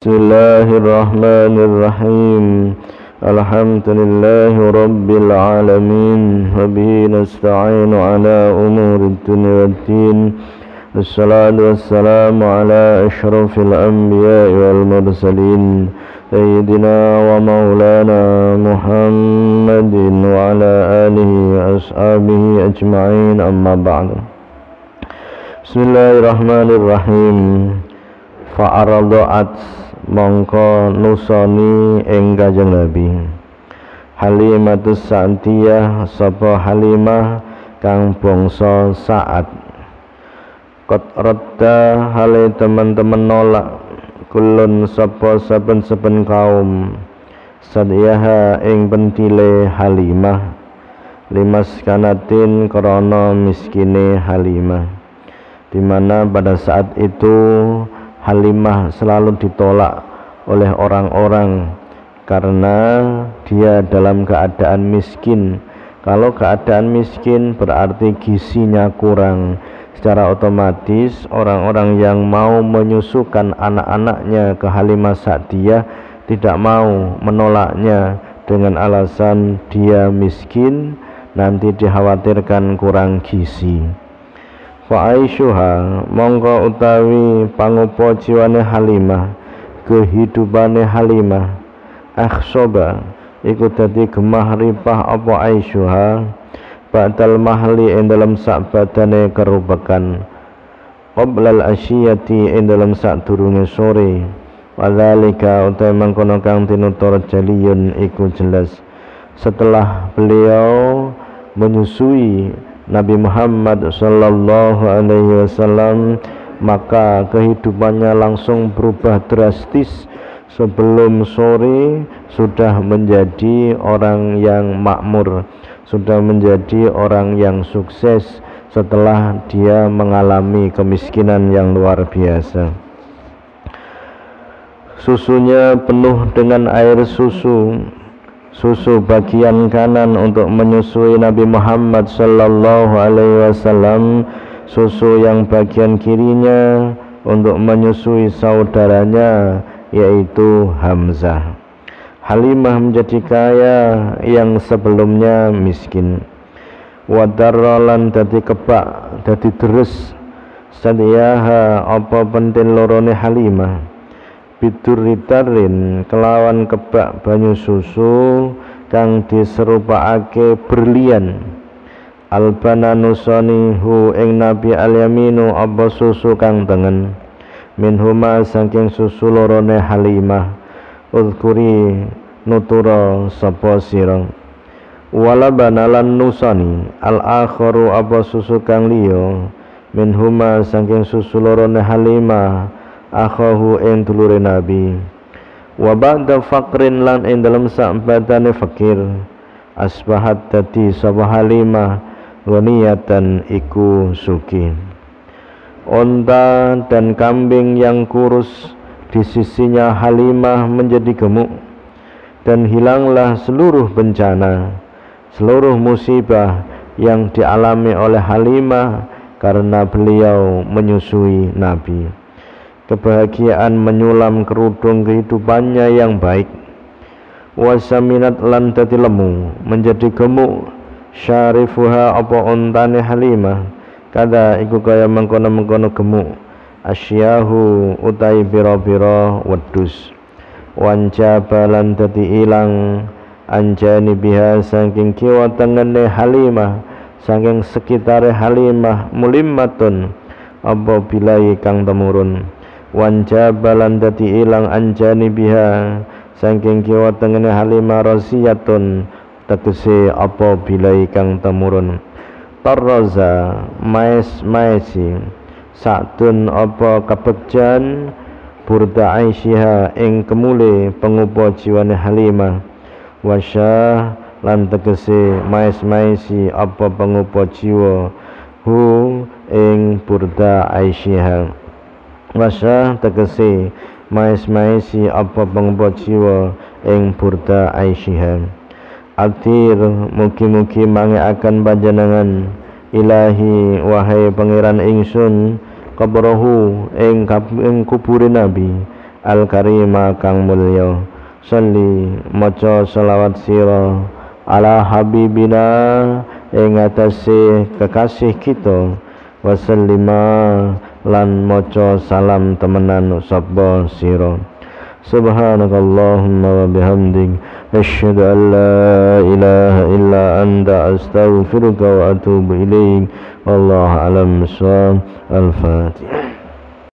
بسم الله الرحمن الرحيم. الحمد لله رب العالمين وبه نستعين على أمور الدنيا والدين. الصلاة والسلام على أشرف الأنبياء والمرسلين سيدنا ومولانا محمد وعلى آله وأصحابه أجمعين. أما بعد بسم الله الرحمن الرحيم. fa'aradu'at mongko nusoni ing Kanjeng Nabi. Halimatus Sa'diyah sapa Halimah kang bangsa Sa'ad. Kot radda hale teman-teman nolak kulun sapa saben-saben kaum. Sadiyaha ing pentile Halimah. Limas kanatin krana miskine Halimah. Di mana pada saat itu Halimah selalu ditolak oleh orang-orang karena dia dalam keadaan miskin. Kalau keadaan miskin berarti gizinya kurang. Secara otomatis orang-orang yang mau menyusukan anak-anaknya ke Halimah Sa'diyah tidak mau menolaknya dengan alasan dia miskin nanti dikhawatirkan kurang gizi fa mongko utawi pangupo jiwane Halimah kehidupane Halimah. Akhsoba iku dadi gemah ripah apa aishuha? Ba'dal mahli ing dalam sak badane kerubakan qoblal asyiyati ing dalam sak durunge sore. Wadzalika utawi mangkono kang tinutur jaliyun iku jelas. Setelah beliau menyusui Nabi Muhammad sallallahu alaihi wasallam maka kehidupannya langsung berubah drastis. Sebelum sore sudah menjadi orang yang makmur sudah menjadi orang yang sukses setelah dia mengalami kemiskinan yang luar biasa. Susunya penuh dengan air susu susu bagian kanan untuk menyusui Nabi Muhammad sallallahu alaihi wasallam. Susu yang bagian kirinya untuk menyusui saudaranya yaitu Hamzah. Halimah menjadi kaya yang sebelumnya miskin. Wadarrolan dadi kebak dadi deres. Sadiyaha apa pentin lorone Halimah biduritarin kelawan kebak banyu susu kang diserupakake berlian. Albana nusoni hu ing nabi alyaminu apa susu kang tengen? Minhuma saking susu lorone halimah. Uzkuri nutura sapa sira? Wala banalan nusani al akharu apa susu kang liya? Minhuma saking susu lorone halimah akhahu ing dulure nabi. Wa ba'da faqrin lan ing dalam sakbatane fakir asbahat dadi sapa halimah ghaniyatan iku suki. Onta dan kambing yang kurus di sisinya Halimah menjadi gemuk dan hilanglah seluruh bencana seluruh musibah yang dialami oleh Halimah karena beliau menyusui Nabi kebahagiaan menyulam kerudung kehidupannya yang baik. Wasaminat lan dadi lemu menjadi gemuk syarifuha apa ontane halimah. Kada iku kaya mengkono-mengkono gemuk asyahu utai biro-biro wedus wanca balan dadi ilang anjani biha saking kiwa tengene halimah saking sekitare halimah mulimmatun apa bilai kang temurun wanja balan dadi ilang anjani biha saking kiwa tengene halimah rasiyatun tegese apa bilai kang temurun. Tarraza mais maisi sakdun apa kabegjan burda aisyiha ing kemule pengupo jiwane halimah wasya lan tegese mais maisi apa pengupo jiwa hu ing burda aisyiha wasa tegese mais-maisi apa pengembot jiwa ing burda aisyiha Atir mugi-mugi akan panjenengan. Ilahi wahai pangeran ingsun kabrohu ing ing kubure nabi al karima kang mulya. Salli maca selawat sira ala habibina ing atase kekasih kita. Wasallima lan maca salam temenan sapa sira. Subhanakallahumma wa bihamdik. Asyhadu an la ilaha illa anta astaghfiruka wa atubu ilaik wallahu alam al-fatihah